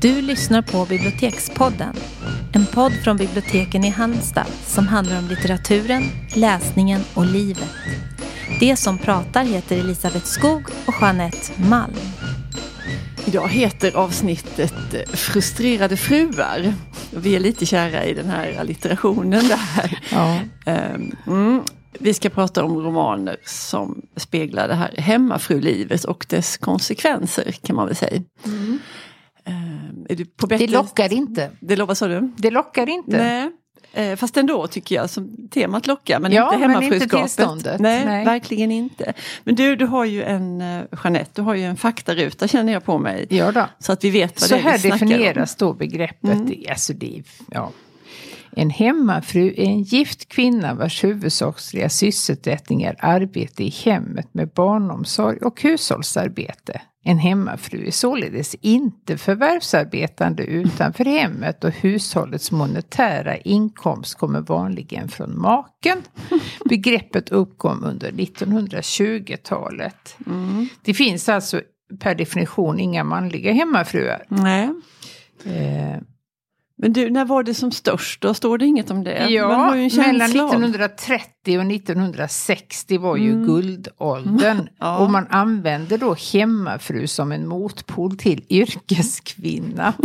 Du lyssnar på Bibliotekspodden. En podd från biblioteken i Halmstad som handlar om litteraturen, läsningen och livet. Det som pratar heter Elisabeth Skog och Jeanette Malm. Idag heter avsnittet eh, Frustrerade fruar. Vi är lite kära i den här allitterationen där. Ja. Ehm, Mm. Vi ska prata om romaner som speglar det här hemmafrulivet och dess konsekvenser kan man väl säga. Du på bättre... Det lockar inte. Det lovar, sa du? Det lockar inte. Nej. Eh, Fast ändå tycker jag som temat lockar men Ja, inte hemmafruskapet. Nej, Nej. verkligen inte. Men du, du har ju en, eh, Jeanette, du har ju en faktaruta känner jag på mig. Ja då. Så att vi vet vad Så det är här vi snackar definieras då begreppet. Mm. Alltså det, ja. En hemmafru är en gift kvinna vars huvudsakliga sysselsättning är arbete i hemmet med barnomsorg och hushållsarbete. En hemmafru är således inte förvärvsarbetande utanför hemmet och hushållets monetära inkomst kommer vanligen från maken. Begreppet uppkom under 1920-talet. Mm. Det finns alltså per definition inga manliga hemmafruar. Nej. Eh, Men du, när var det som störst? Då står det inget om det. Ja, mellan av- 1930 och 1960 var ju Mm. guldåldern. Ja. Och man använde då hemmafru som en motpol till yrkeskvinna.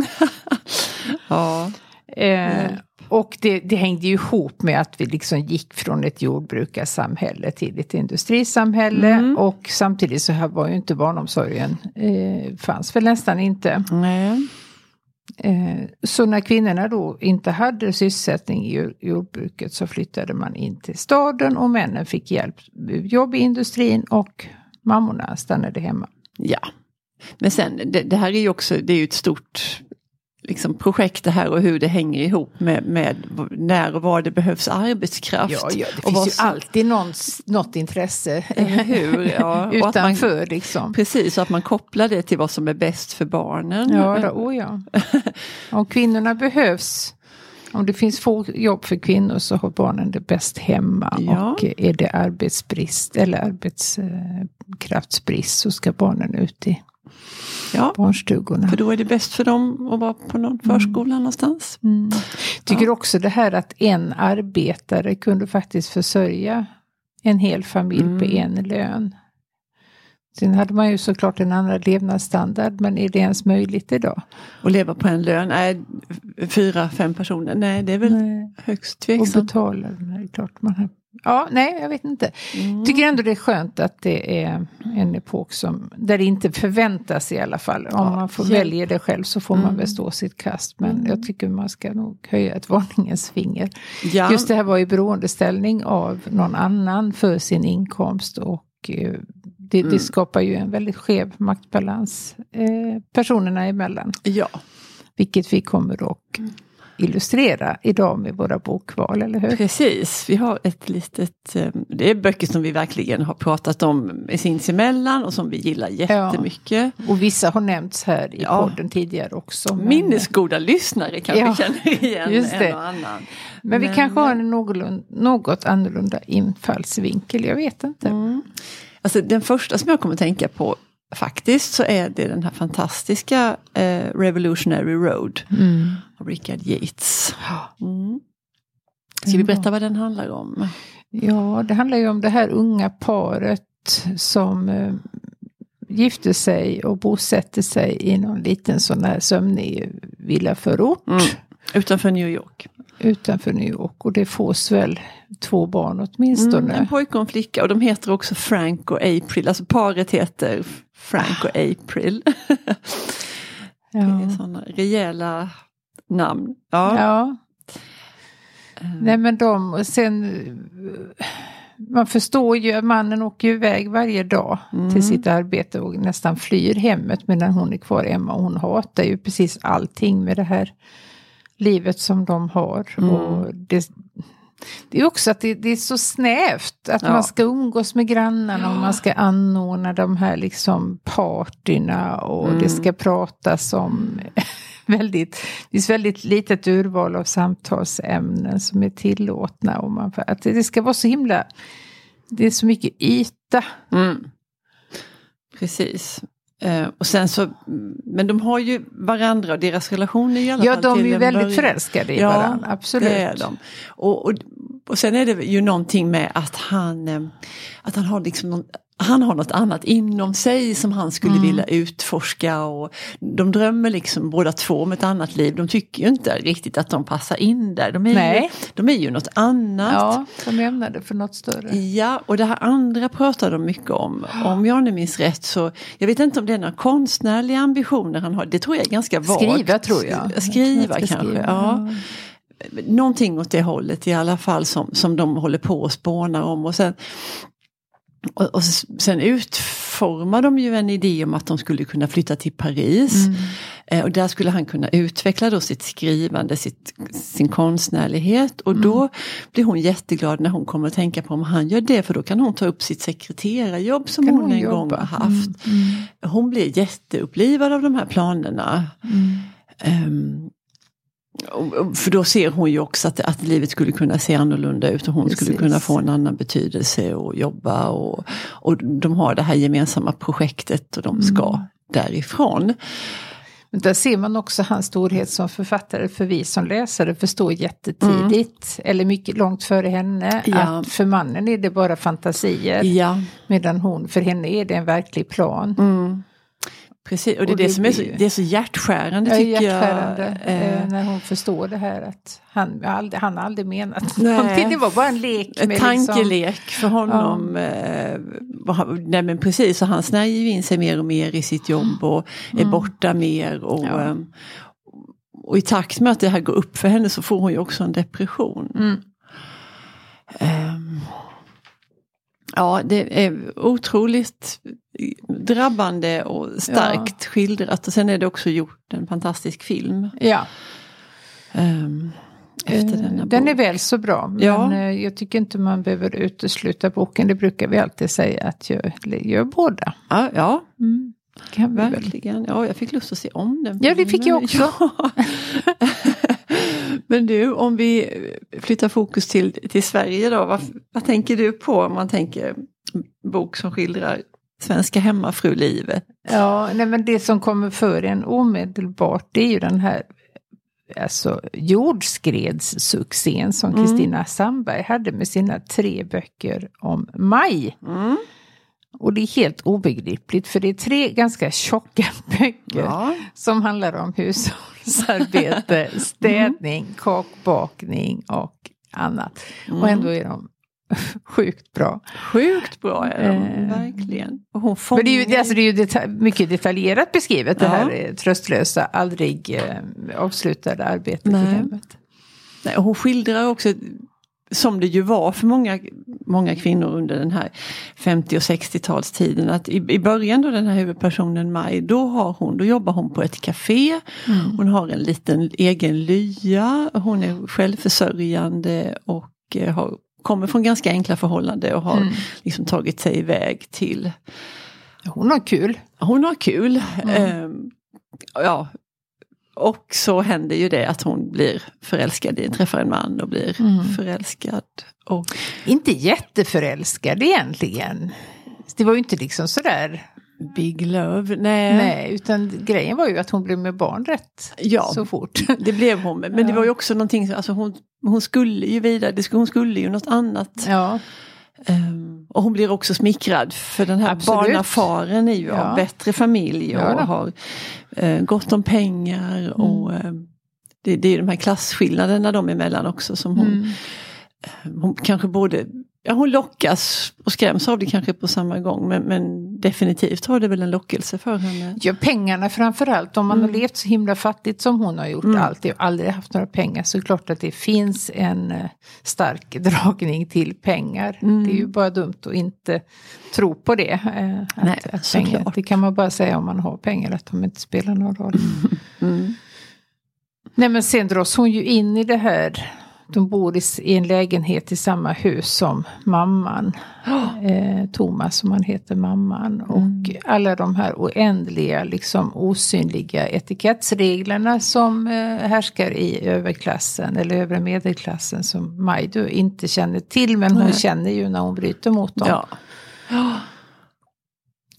Ja. Eh, och det, det hängde ju ihop med att vi liksom gick från ett jordbrukarsamhälle till ett industrisamhälle. Mm. Och samtidigt så här var ju inte barnomsorgen, eh, fanns väl nästan inte. Nej. Eh, så när kvinnorna då inte hade sysselsättning i jordbruket så flyttade man in till staden och männen fick hjälp, jobb i industrin och mammorna stannade hemma. Ja. Men sen, det, det här är ju också, det är ju ett stort liksom, projekt det här och hur det hänger ihop med, med när och var det behövs arbetskraft. Ja, ja det och finns ju som- alltid någons, något intresse hur? Ja, och att man- utanför liksom. Precis, så att man kopplar det till vad som är bäst för barnen. Ja, då, oh ja. Om kvinnorna behövs, om det finns få jobb för kvinnor så har barnen det bäst hemma. Ja. Och är det arbetsbrist eller arbetskraftsbrist så ska barnen ut i Ja, barnstugorna. för då är det bäst för dem att vara på någon förskola någonstans. Mm. Tycker också det här att en arbetare kunde faktiskt försörja en hel familj på Mm. en lön. Sen hade man ju såklart en annan levnadsstandard, men är det ens möjligt idag? Och leva på en lön, nej, fyra, fem personer, nej det är väl Nej. högst Och tveksamt. betala, det är klart man har. Ja, nej, jag vet inte. Mm. Tycker ändå det är skönt att det är en epok som, där det inte förväntas i alla fall. Om Ja, man får hjälp. välja det själv så får man Mm. väl stå sitt kast. Men Mm. jag tycker man ska nog höja ett varningens finger. Ja, Just det här var i beroendeställning av någon annan för sin inkomst och eh, det, Mm. det skapar ju en väldigt skev maktbalans eh, personerna emellan. ja. Vilket vi kommer att illustrera idag med våra bokval, eller hur? Precis, vi har ett litet, eh, det är böcker som vi verkligen har pratat om sinsemellan och som vi gillar jättemycket. Och vissa har nämnts här i Ja. podden tidigare också. Men, Minnesgoda lyssnare kanske Ja, känner igen just det. en och annan. men vi men- kanske har en någorlunda, något annorlunda infallsvinkel, jag vet inte. Mm. Alltså den första som jag kommer tänka på faktiskt så är det den här fantastiska eh, Revolutionary Road Mm. av Richard Yates. Mm. Ska vi berätta vad den handlar om? Ja, det handlar ju om det här unga paret som eh, gifte sig och bosätter sig i någon liten sån här sömnig villaförort Mm. Utanför New York. utanför New York. Och det fås väl två barn åtminstone. Mm, en pojke och en flicka och de heter också Frank och April. Alltså paret heter Frank och April. Det är ja. sådana rejäla namn. Ja. ja. Eh, Nej men de, sen man förstår ju mannen åker ju iväg varje dag Mm. till sitt arbete och nästan flyr hemmet medan hon är kvar hemma. Och hon hatar ju precis allting med det här livet som de har. Mm. Och det, det är också att det, det är så snävt att Ja. man ska umgås med grannarna och man ska anordna de här liksom partyna och Mm. det ska pratas om väldigt, det är väldigt litet urval av samtalsämnen som är tillåtna. Och man, att det ska vara så himla, det är så mycket yta. Mm. Precis. Eh, och sen så, men de har ju varandra och deras relation är i alla Ja, fall de är ju väldigt början- förälskade i Ja, varandra, absolut. det är de. Och, och, och sen är det ju någonting med att han, eh, att han har liksom någon, han har något annat inom sig som han skulle Mm. vilja utforska och de drömmer liksom båda två om ett annat liv. De tycker ju inte riktigt att de passar in där. De är, ju, Nej. de är ju något annat. Ja, de lämnade för något större. Ja, och det här andra pratar de mycket om. Om jag nu minns rätt så, jag vet inte om det är några konstnärliga ambitioner han har. Det tror jag är ganska vagt. Skriva tror jag. Skriva Jag kanske, skriva, ja. Någonting åt det hållet i alla fall som, som de håller på och spånar om. Och sen, och, och sen utformar de ju en idé om att de skulle kunna flytta till Paris. Mm. Eh, Och där skulle han kunna utveckla då sitt skrivande, sitt, sin konstnärlighet. Och då Mm. blir hon jätteglad när hon kommer att tänka på om han gör det. För då kan hon ta upp sitt sekreterarjobb som hon, hon en jobba? gång har haft. Mm, mm. Hon blir jätteupplivad av de här planerna. Mm. För då ser hon ju också att, att livet skulle kunna se annorlunda ut och hon skulle Precis. kunna få en annan betydelse och jobba. Och, och de har det här gemensamma projektet och de ska Mm. därifrån. Men där ser man också hans storhet som författare för vi som läsare förstår jättetidigt, eller mycket långt före henne, Mm. Ja. att för mannen är det bara fantasier. Ja, Medan hon, för henne är det en verklig plan. mm. Precis. Och det är Och det, det som är så, det är så hjärtskärande tycker hjärtskärande jag. eh, Eh, när hon förstår det här att han, aldrig, han har aldrig menat Nej. någonting. Det var bara en lek. En liksom- tankelek för honom. Eh, vad han- nej men precis, så han snärjer ju in sig mer och mer i sitt jobb och är borta mer. Och, Mm. Ja. ehm, och i takt med att det här går upp för henne så får hon ju också en depression. Mm. Ehm, ja, det är otroligt drabbande och starkt skildrat. Och sen är det också gjort en fantastisk film. Ja, ehm, efter eh, denna den bok. är väl så bra. Men Ja. eh, jag tycker inte man behöver utesluta boken. Det brukar vi alltid säga att jag gör båda. Ja, ja Mm. Kan vi väl. Verkligen. Ja, jag fick lust att se om den. Ja, det fick jag också. Ja. Men du, om vi flyttar fokus till, till Sverige då. Vad, vad tänker du på om man tänker bok som skildrar svenska hemmafrulivet? Ja, nej, men det som kommer för en omedelbart det är ju den här alltså, jordskredssuccén som Mm. Kristina Sandberg hade med sina tre böcker om maj. Mm. Och det är helt obegripligt för det är tre ganska tjocka böcker Ja. som handlar om hushållsarbete, städning, kakbakning och annat. Och ändå är de sjukt bra. Sjukt bra är de, Eh. verkligen. Och hon fångar... Men det är ju, det- alltså det är ju deta- mycket detaljerat beskrivet det Ja. här eh, tröstlösa, aldrig eh, avslutade arbetet Nej. i hemmet. Nej, och hon skildrar också, som det ju var för många, många kvinnor under den här 50 och 60-talstiden, att i, i början då den här huvudpersonen Maj, då, har hon, då jobbar hon på ett café, hon har en liten egen lya, hon är självförsörjande och eh, har, kommer från ganska enkla förhållanden och har Mm. liksom tagit sig iväg till Hon har kul. hon har kul. Mm. Ehm, ja. Och så händer ju det att hon blir förälskad, i- träffar en man och blir Mm. förälskad. Och, Inte jätteförälskad egentligen. Det var ju inte liksom sådär, Big Love, nej. nej, utan grejen var ju att hon blev med barn rätt Ja. så fort. Det blev hon, men det Ja. var ju också någonting, alltså hon, hon skulle ju vidare, det hon skulle ju något annat. Ja, Ehm, och hon blir också smickrad för den här Absolut. barnafaren är ju Ja. av bättre familj och Ja har eh, gott om pengar. Och, Mm. eh, det, det är de här klasskillnaderna de emellan också som hon, mm. Hon kanske både Ja, hon lockas och skräms av det kanske på samma gång men, men definitivt har det väl en lockelse för henne. ja pengarna framförallt. Om man Mm. har levt så himla fattigt som hon har gjort Mm. alltid och aldrig haft några pengar så är det klart att det finns en eh, stark dragning till pengar. Mm. Det är ju bara dumt att inte tro på det. eh, Att, Nej, att pengar, det kan man bara säga om man har pengar att de inte spelar någon roll. Mm. Nej men sen dras hon ju in i det här. De bor i, en lägenhet i samma hus som mamman. Eh, Thomas som han heter, mamman. Och alla de här oändliga, liksom osynliga etikettsreglerna som eh, härskar i överklassen eller övre medelklassen som Maj då inte känner till. Men hon Nej. känner ju när hon bryter mot dem. Ja.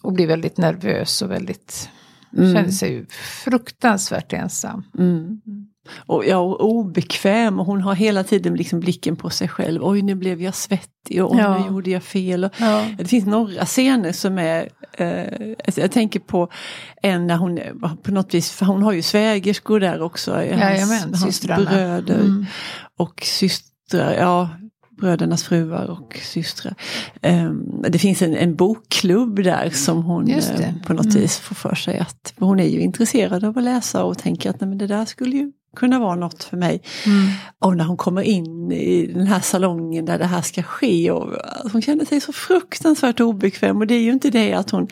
och blir väldigt nervös och väldigt, Mm. känner sig fruktansvärt ensam. Mm. Och, ja, och obekväm och hon har hela tiden liksom blicken på sig själv. Oj nu blev jag svettig och oj, Ja. nu gjorde jag fel. Och, Ja. Det finns några scener som är, eh, alltså jag tänker på en när hon på något vis, för hon har ju svägerskor där också. eh, Jajamän, hans systrarna. bröder Mm. och systrar, ja brödernas fruar och systrar. Ehm, det finns en, en bokklubb där som hon eh, på något Mm. vis får för sig att, hon är ju intresserad av att läsa och tänker att nej, men det där skulle ju kunna vara något för mig. Mm. Och när hon kommer in i den här salongen där det här ska ske och hon känner sig så fruktansvärt obekväm och det är ju inte det att hon,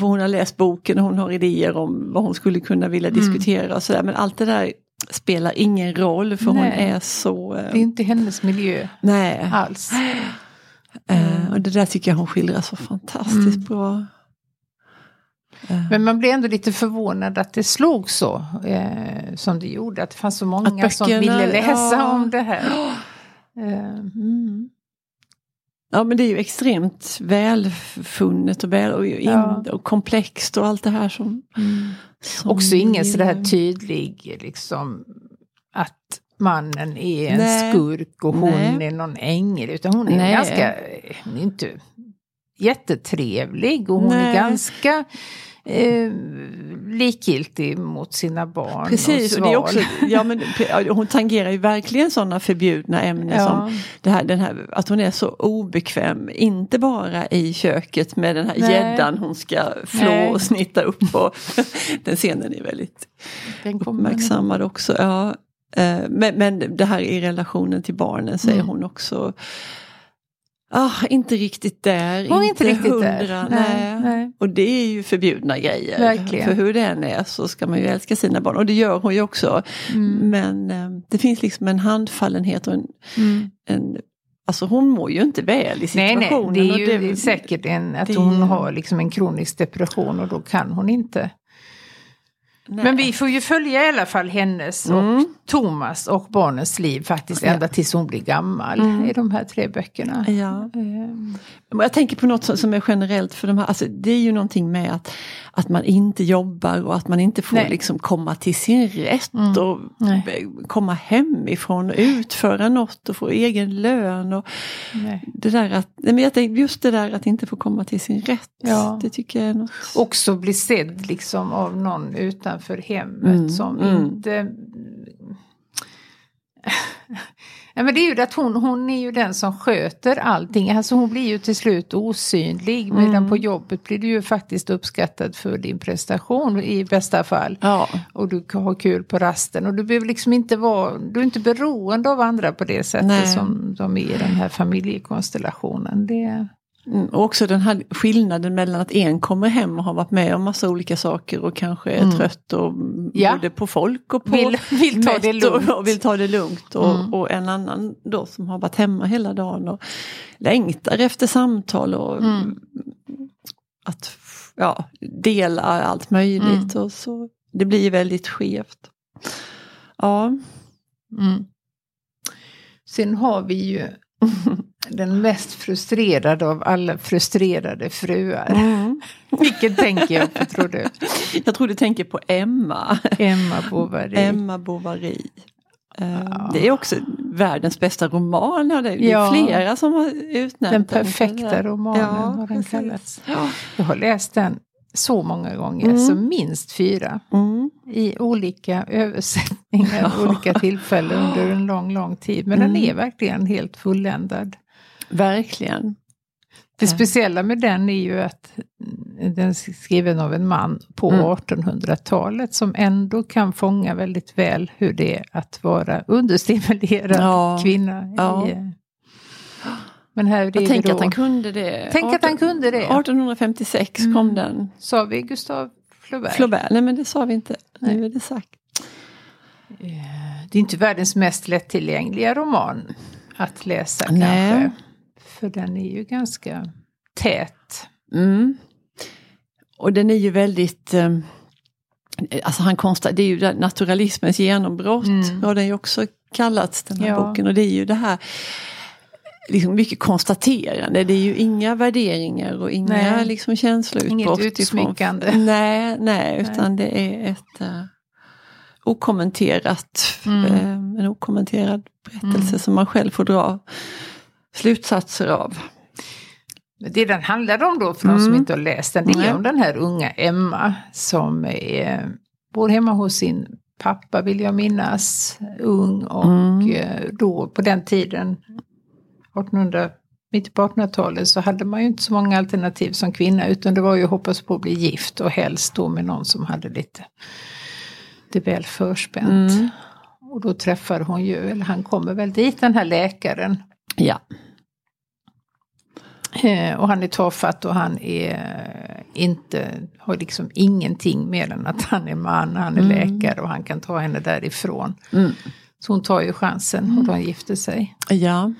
hon har läst boken och hon har idéer om vad hon skulle kunna vilja Mm. diskutera och sådär men allt det där spelar ingen roll för hon Nej. är så... eh, Det är inte hennes miljö nej. alls. Eh, och det där tycker jag hon skildrar så fantastiskt Mm. bra. Eh, Men man blir ändå lite förvånad att det slog så eh, som det gjorde. Att det fanns så många som böckerna, ville läsa ja. om det här. Eh, Mm. Ja men det är ju extremt välfunnet och, väl, och, in, Ja. och komplext och allt det här som... som Också ingen sådär tydlig liksom att mannen är en Nej. skurk och hon Nej. är någon ängel. Utan hon är Nej. ganska, är inte jättetrevlig och hon är Nej. ganska eh, likgiltig mot sina barn. Precis, och och det är också, ja, men, hon tangerar ju verkligen sådana förbjudna ämnen Ja. som det här, den här, att hon är så obekväm, inte bara i köket med den här gäddan hon ska flå Nej. och snitta upp och den scenen är väldigt Den uppmärksammad också. Ja. Eh, Men, men det här i relationen till barnen är Mm. hon också ah, inte riktigt där. Hon är inte riktigt hundra, där. Nej. Nej, nej. Och det är ju förbjudna grejer. Verkligen. För hur det än är så ska man ju älska sina barn. Och det gör hon ju också. Mm. Men eh, det finns liksom en handfallenhet och en, Mm. en Alltså hon mår ju inte väl i Nej, situationen. nej, det är och ju det säkert en, att det- hon har liksom en kronisk depression och då kan hon inte. nej. Men vi får ju följa i alla fall hennes och Mm. Thomas och barnens liv faktiskt Ja. ända tills hon blir gammal Mm. i de här tre böckerna. Ja. Men Jag tänker på något som- som är generellt för de här, alltså det är ju någonting med att, att man inte jobbar och att man inte får Nej. liksom komma till sin rätt Mm. och Nej. komma hemifrån och utföra något och få egen lön. Och nej. det där att, men jag tänker just det där att inte få komma till sin rätt, Ja. det tycker jag är något. Också bli sedd liksom av någon utanför hemmet Mm, som mm. inte... Ja, men det är ju att hon, hon är ju den som sköter allting. Alltså hon blir ju till slut osynlig. Medan Mm. på jobbet blir du ju faktiskt uppskattad för din prestation i bästa fall. Ja, Och du kan ha kul på rasten. Och du behöver liksom inte vara, du är inte beroende av andra på det sättet Nej. som de är i den här familjekonstellationen. Det, Mm, och också den här skillnaden mellan att en kommer hem och har varit med om massa olika saker och kanske är Mm. trött och mm, Ja. både på folk och på Vill- vill ta det lugnt. Och, och vill ta det lugnt. Och, Mm. och en annan då som har varit hemma hela dagen och längtar efter samtal och Mm. att ja, dela allt möjligt. Mm. Och så, det blir väldigt skevt. Ja, Mm. Sen har vi ju den mest frustrerade av alla frustrerade fruar. mm. Vilken tänker jag på tror du? jag tror du tänker på Emma. Emma Bovary. Emma Bovary. Eh, Ja. Det är också världens bästa roman. Det är Ja. flera som har utnämnt Den perfekta romanen Ja, har den kallats. Ja. Jag har läst den så många gånger, Mm. så minst fyra. Mm. I olika översättningar, Ja. olika tillfällen under en lång, lång tid. Men den Mm. är verkligen helt fulländad. Verkligen. Det speciella med den är ju att den är skriven av en man på Mm. 1800-talet som ändå kan fånga väldigt väl hur det är att vara understimulerad Ja. kvinna. Ja. I, eh, men här är Jag tänker då, att han kunde det. Tänk att han kunde det. 1856 Mm. kom den. sa vi Gustav Flaubert? Flaubert, nej men det sa vi inte. Nej. Nu är det sagt. Eh, Det är inte världens mest lättillgängliga roman att läsa Nej. kanske. För den är ju ganska tät. Mm. Och den är ju väldigt, eh, alltså han konstar, det är ju naturalismens genombrott, Mm. har den ju också kallats den här Ja. boken. Och det är ju det här liksom mycket konstaterande. Det är ju inga värderingar och inga Nej. liksom känsloutbrott. Inget ifrån- utsmyckande. Nej, nej, utan det är ett uh, okommenterat, Mm. eh, en okommenterad berättelse som man själv får dra slutsatser av. Det den handlar om då, för de som Mm. inte har läst den, det är om den här unga Emma som är, bor hemma hos sin pappa vill jag minnas, ung och Mm. eh, då på den tiden, 1800, mitt på 1800-talet, så hade man ju inte så många alternativ som kvinna utan det var ju att hoppas på att bli gift och helst då med någon som hade lite det väl förspänt. Mm. Och då träffar hon ju, eller han kommer väl dit, den här läkaren. Ja. Eh, och han är tafatt och han är inte, har liksom ingenting mer än att han är man, han är läkare och han kan ta henne därifrån. Mm. Så hon tar ju chansen och de gifter sig. Ja.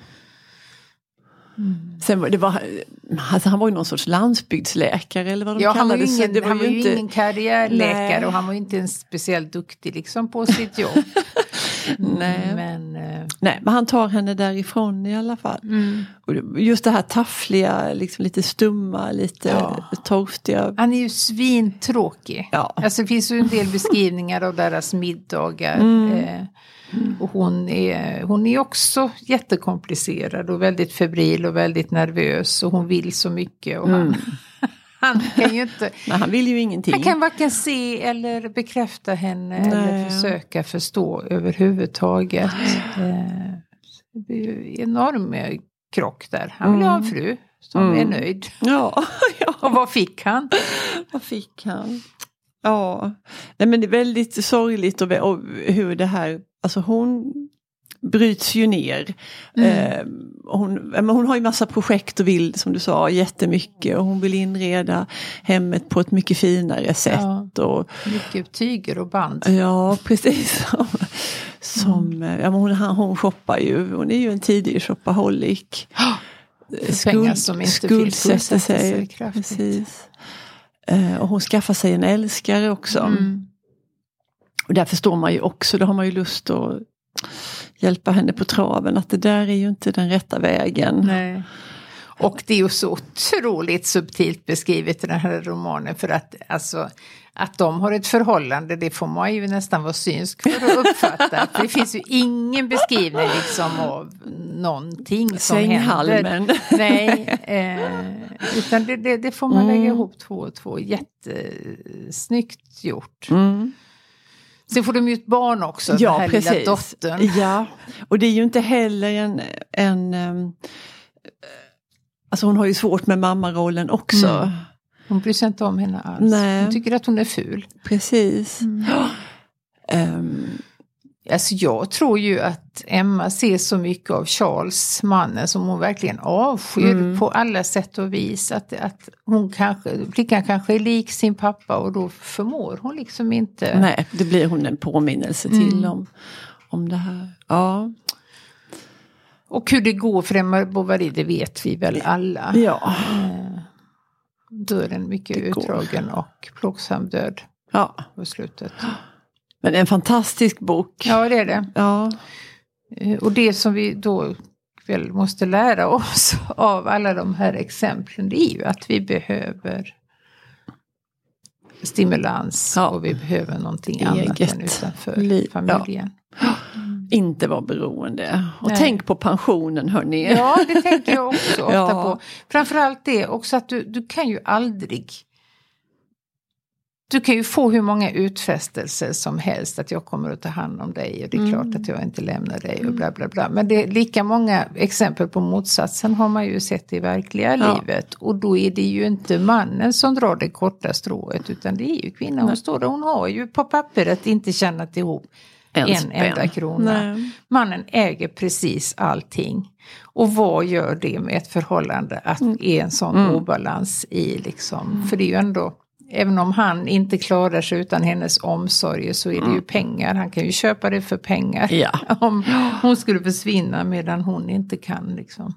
Sen var det var, alltså han var ju någon sorts landsbygdsläkare eller vad de Ja, han var ju ingen, Det han var ju inte- ingen karriärläkare Nej. och han var ju inte ens speciellt duktig liksom på sitt jobb. Nej. Men, eh, Nej, men han tar henne därifrån i alla fall. mm. Och just det här taffliga, liksom lite stumma, lite Ja. torftiga. Han är ju svintråkig. Ja. Alltså det finns ju en del beskrivningar av deras middagar. Mm. Eh, och hon är, hon är också jättekomplicerad och väldigt febril och väldigt nervös. Och hon vill så mycket. Och han, Mm. han kan ju inte... Men han vill ju ingenting. Han kan varken se eller bekräfta henne eller Nej. försöka förstå överhuvudtaget. Eh, det blir ju enorm eh, krock där. Han vill ha en fru som Mm. är nöjd. Ja, ja. Och vad fick han? Vad fick han? Ja, Nej, men det är väldigt sorgligt och, och hur det här, alltså hon bryts ju ner. Eh, och hon, hon har ju massa projekt och vill, som du sa, jättemycket och hon vill inreda hemmet på ett mycket finare sätt. Ja. Och, Mycket tyger och band. ja, precis. Som, som, eh, ja, hon, hon shoppar ju, hon är ju en tidig shopaholic. För pengar som inte skuldsätter skuldsätter sig sig. kraftigt. Precis. Eh, och hon skaffar sig en älskare också. Mm. Och där förstår man ju också, då har man ju lust att hjälpa henne på traven. Att det där är ju inte den rätta vägen. Nej. Och det är ju så otroligt subtilt beskrivet i den här romanen för att alltså att de har ett förhållande det får man ju nästan vara synsk för att uppfatta. Det finns ju ingen beskrivning liksom av någonting som händer. Sänghalmen. Nej, eh, utan det, det, det får man Mm. lägga ihop två och två. Jättesnyggt gjort. Mm. Sen får de ju ett barn också, den Ja, här lilla precis. dottern. Ja, och det är ju inte heller en, en ehm, Alltså hon har ju svårt med mammarollen också. Mm. Hon bryr sig inte om henne alls. Nej. Hon tycker att hon är ful. Precis. Mm. Ja. Alltså jag tror ju att Emma ser så mycket av Charles, mannen, som hon verkligen avskyr Mm. på alla sätt och vis. Att, att hon kanske, flickan kanske är lik sin pappa och då förmår hon liksom inte. nej, det blir hon en påminnelse till Mm. om, om det här. Ja. Och hur det går för Emma Bovary, det vet vi väl alla. Ja. Eh, Dör en mycket utdragen och plågsam död ja. på slutet. Men en fantastisk bok. Ja, det är det. Ja. Eh, Och det som vi då väl måste lära oss av alla de här exemplen, det är ju att vi behöver stimulans Ja. och vi behöver någonting Eget annat än utanför liv, ja. familjen. Inte vara beroende. Och Nej. tänk på pensionen hörni. Ja, det tänker jag också ofta Ja. på. Framförallt det också att du, du kan ju aldrig du kan ju få hur många utfästelser som helst att jag kommer att ta hand om dig och det är Mm. klart att jag inte lämnar dig och bla bla bla. Men det är lika många exempel på motsatsen har man ju sett i verkliga Ja. livet. Och då är det ju inte mannen som drar det korta strået utan det är ju kvinnan. Hon står där, hon har ju på pappret inte tjänat ihop En spänn. enda krona. Nej. Mannen äger precis allting. Och vad gör det med ett förhållande att är en sån Mm. obalans i liksom, för det är ju ändå, även om han inte klarar sig utan hennes omsorg så är det ju pengar, han kan ju köpa det för pengar. Mm. Ja. Om hon skulle försvinna medan hon inte kan liksom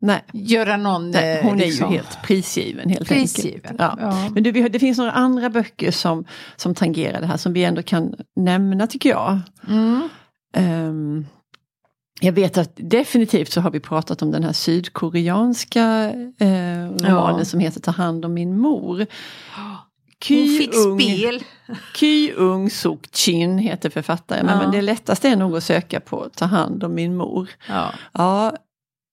Nej. göra någon... Nej, eh, hon är liksom, ju helt prisgiven helt prisgiven. enkelt. Ja. Ja. Men du, det finns några andra böcker som, som tangerar det här som vi ändå kan nämna tycker jag. Mm. Ehm, jag vet att definitivt så har vi pratat om den här sydkoreanska eh, romanen Ja. som heter Ta hand om min mor. Hon fick Ung- spel. Ky Ung Suk Chin heter författaren. Ja. men det lättaste är nog att söka på Ta hand om min mor. Ja. Ja,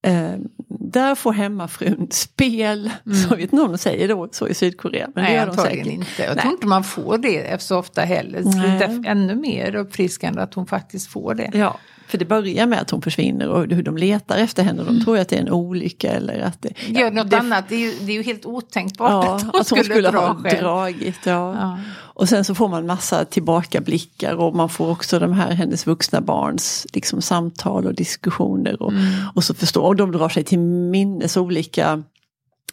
eh, där får hemmafrun spel. Så vet inte om de säger då så i Sydkorea. Men det Nej, gör de säkert. inte. Jag Nej. tror inte man får det så ofta heller. Det är lite ännu mer uppfriskande att hon faktiskt får det. Ja, för det börjar med att hon försvinner och hur de letar efter henne. De tror ju att det är en olycka eller att det... Gör något det- annat, det är, ju, det är ju helt otänkbart Ja, att hon att hon skulle, skulle dra ha själv. dragit. Ja. Ja. Och sen så får man massa tillbakablickar och man får också de här hennes vuxna barns liksom, samtal och diskussioner. Och, Mm. och så förstår och de drar sig till minnes olika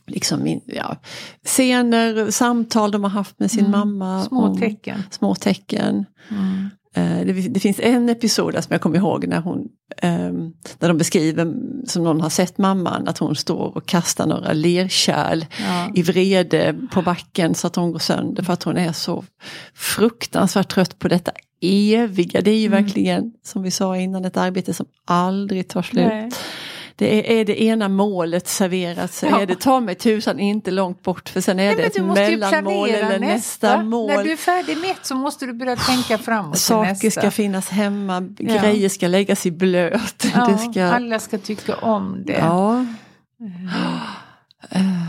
liksom, ja, scener, samtal de har haft med sin Mm. mamma. Små tecken. Små tecken. Mm. Eh, Det, finns en episod som jag kommer ihåg när hon ehm, Där de beskriver, som någon har sett mamman, att hon står och kastar några lerkärl Ja. i vrede på backen så att hon går sönder för att hon är så fruktansvärt trött på detta eviga. Det är ju Mm. verkligen, som vi sa innan, ett arbete som aldrig tar slut. Nej. Det är, är det ena målet serverat så Ja. är det ta mig tusan inte långt bort för sen är Nej, det ett mellanmål eller nästa, nästa. mål. När du är färdig med ett så måste du börja tänka framåt Saker nästa. ska finnas hemma, Ja. grejer ska läggas i blöt. ja, ska, Alla ska tycka om det. ja,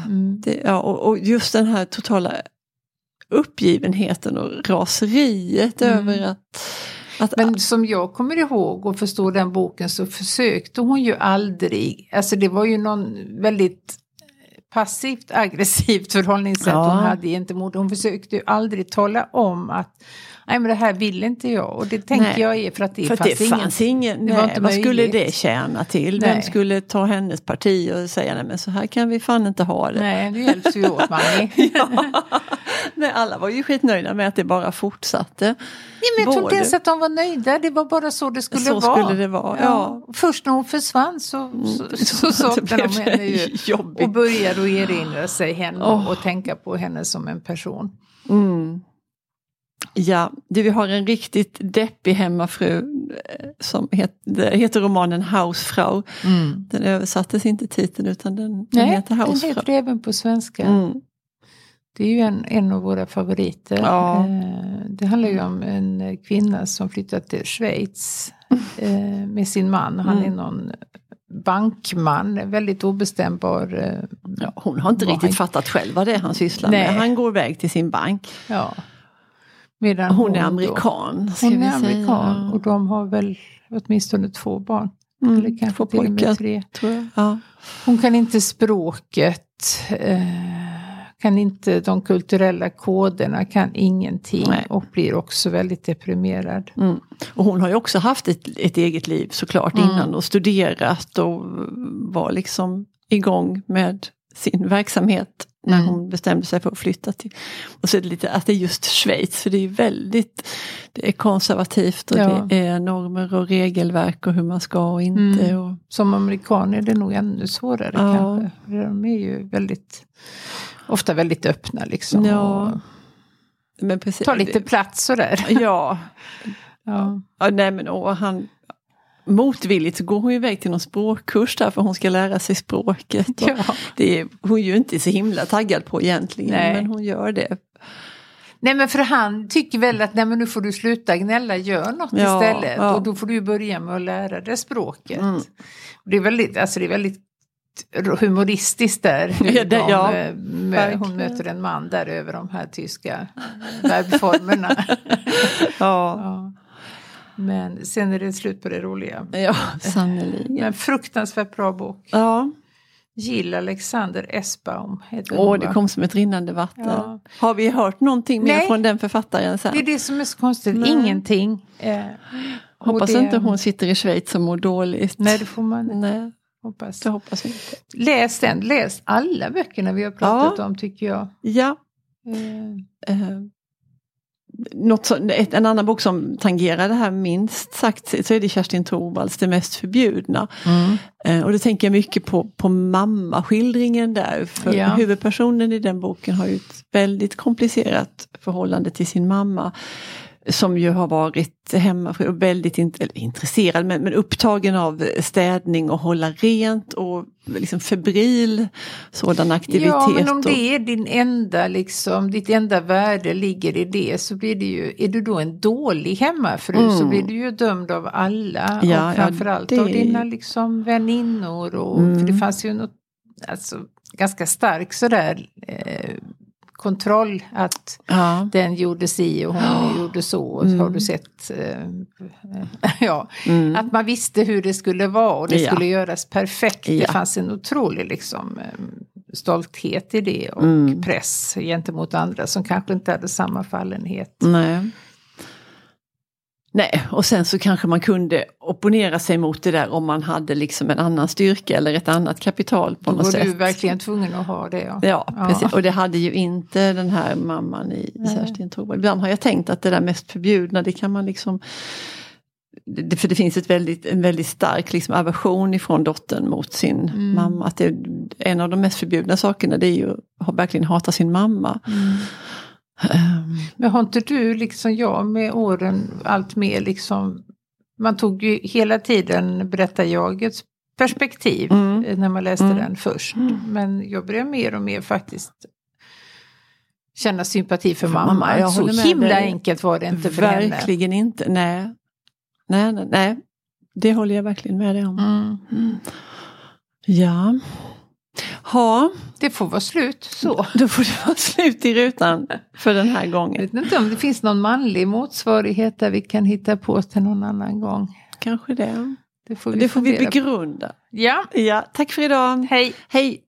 Mm. det, ja och, och just den här totala uppgivenheten och raseriet Mm. över att, att Men som jag kommer ihåg och förstår den boken så försökte hon ju aldrig, alltså det var ju någon väldigt passivt aggressivt förhållningssätt Ja. hon hade gentemot. Hon försökte ju aldrig tala om att nej men det här vill inte jag och det tänker Nej. jag är för att det för fanns, det ingen, fanns ingen, det var nej, vad skulle möjligt. det tjäna till? Vem Nej. skulle ta hennes parti och säga nej men så här kan vi fan inte ha det. Nej, du hjälps ju åt Manny. Nej, alla var ju skitnöjda med att det bara fortsatte. Nej, men jag tror inte ens att de var nöjda, det var bara så det skulle Så vara. skulle det vara, ja. Först när hon försvann så, så, så Det saknade de henne ju. jobbigt. Och började att erinra sig henne Åh. och tänka på henne som en person. Mm. Ja, det, vi har en riktigt deppig hemmafru eh, som heter, heter romanen Hausfrau. Den översattes inte titeln utan den, den Nej, heter den Hausfrau. heter det även på svenska. Mm. Det är ju en, en av våra favoriter. Ja. Eh, Det handlar ju om en kvinna som flyttat till Schweiz eh, med sin man. Han är Mm. någon bankman, väldigt obestämbar. eh, Ja, hon har inte Vad riktigt fattat själv vad det är han sysslar Nej. med. Han går iväg till sin bank. Ja. Medan Hon är då- amerikan. Ska Hon är amerikan och de har väl åtminstone två barn. Mm, Eller kanske två till pojkar, med tre. tror jag. Ja. Hon kan inte språket, eh, kan inte de kulturella koderna, kan ingenting Nej. och blir också väldigt deprimerad. Mm. Och hon har ju också haft ett, ett eget liv såklart Mm. innan och studerat och var liksom igång med sin verksamhet när Mm. hon bestämde sig för att flytta till. Och så är det lite att det är just Schweiz för det är väldigt det är konservativt och Ja. det är normer och regelverk och hur man ska och inte. Mm. Och, Som amerikan är det nog ännu svårare Ja. kanske. De är ju väldigt, ofta väldigt öppna liksom. Ja, Och men precis. tar lite plats sådär. Ja, Ja. ja nej men och han Motvilligt så går hon iväg till någon språkkurs där för hon ska lära sig språket. Och Ja. Det är hon ju inte så himla taggad på egentligen Nej. men hon gör det. Nej men för han tycker väl att nej, men nu får du sluta gnälla, gör något Ja, istället. ja. Och då får du börja med att lära dig språket. Mm. Och Det är väldigt, alltså det är väldigt humoristiskt där. Ja, det- De, ja, eh, mö- hon möter en man där över de här tyska verbformerna. Ja, ja. Men sen är det slut på det roliga. ja sannerligen. Men fruktansvärt bra bok. Ja, Jill Alexander Esbaum heter åh hon, det kom som ett rinnande vatten. Ja. Har vi hört någonting mer Nej. från den författaren sen? Det är det som är så konstigt, Nej. ingenting. Eh, Hoppas det- inte hon sitter i Schweiz och mår dåligt. Nej, det får man Nej, hoppas. det hoppas vi inte. Läs den, läs alla böckerna vi har pratat Ja. om tycker jag. Ja, Eh, eh, något så, ett, en annan bok som tangerar det här minst sagt så är det Kerstin Thorvalds Det mest förbjudna. Eh, och det tänker jag mycket på, på mammaskildringen där. För Ja. huvudpersonen i den boken har ju ett väldigt komplicerat förhållande till sin mamma. Som ju har varit hemmafru och väldigt in, eller intresserad men, men upptagen av städning och hålla rent och liksom febril sådan aktivitet. Ja, men om det är din enda, liksom, ditt enda värde ligger i det så blir det ju, är du då en dålig hemmafru så blir du ju dömd av alla Mm. Ja, och ja, framförallt det- av dina liksom väninnor och Mm. för det fanns ju något alltså, ganska stark sådär eh, kontroll att ja. den gjorde si och hon gjorde så. Och så Har du sett? Eh, ja, Mm. att man visste hur det skulle vara och det Ja. skulle göras perfekt. Ja. Det fanns en otrolig liksom, eh, stolthet i det och Mm. press gentemot andra som kanske inte hade samma fallenhet. Nej. Nej, och sen så kanske man kunde opponera sig mot det där om man hade liksom en annan styrka eller ett annat kapital på Då något var sätt. du verkligen tvungen att ha det. Ja. Ja, Ja. precis. Och det hade ju inte den här mamman i. Kerstin Thorvald. Ibland har jag tänkt att det där mest förbjudna, det kan man liksom det, för det finns ett väldigt, en väldigt stark liksom aversion ifrån dottern mot sin Mm. mamma. Att det, en av de mest förbjudna sakerna det är ju att verkligen hata sin mamma. Mm. Ehm, Men har inte du, liksom jag, med åren allt mer liksom... Man tog ju hela tiden berättarjagets perspektiv Mm. eh, när man läste Mm. den först. Mm. Men jag börjar mer och mer faktiskt känna sympati för För mamma. mamma, jag Så himla dig. enkelt var det inte för henne. verkligen inte, nej. Nej, nej, nej. Det håller jag verkligen med dig om. Mm. Ja. Ha, Det får vara slut så. då får det vara slut i rutan för den här Jag gången. vet inte om det finns någon manlig motsvarighet där vi kan hitta på till någon annan gång. Kanske det. Det får vi, Det får vi på. begrunda. Ja, Ja, tack för idag. hej. Hej!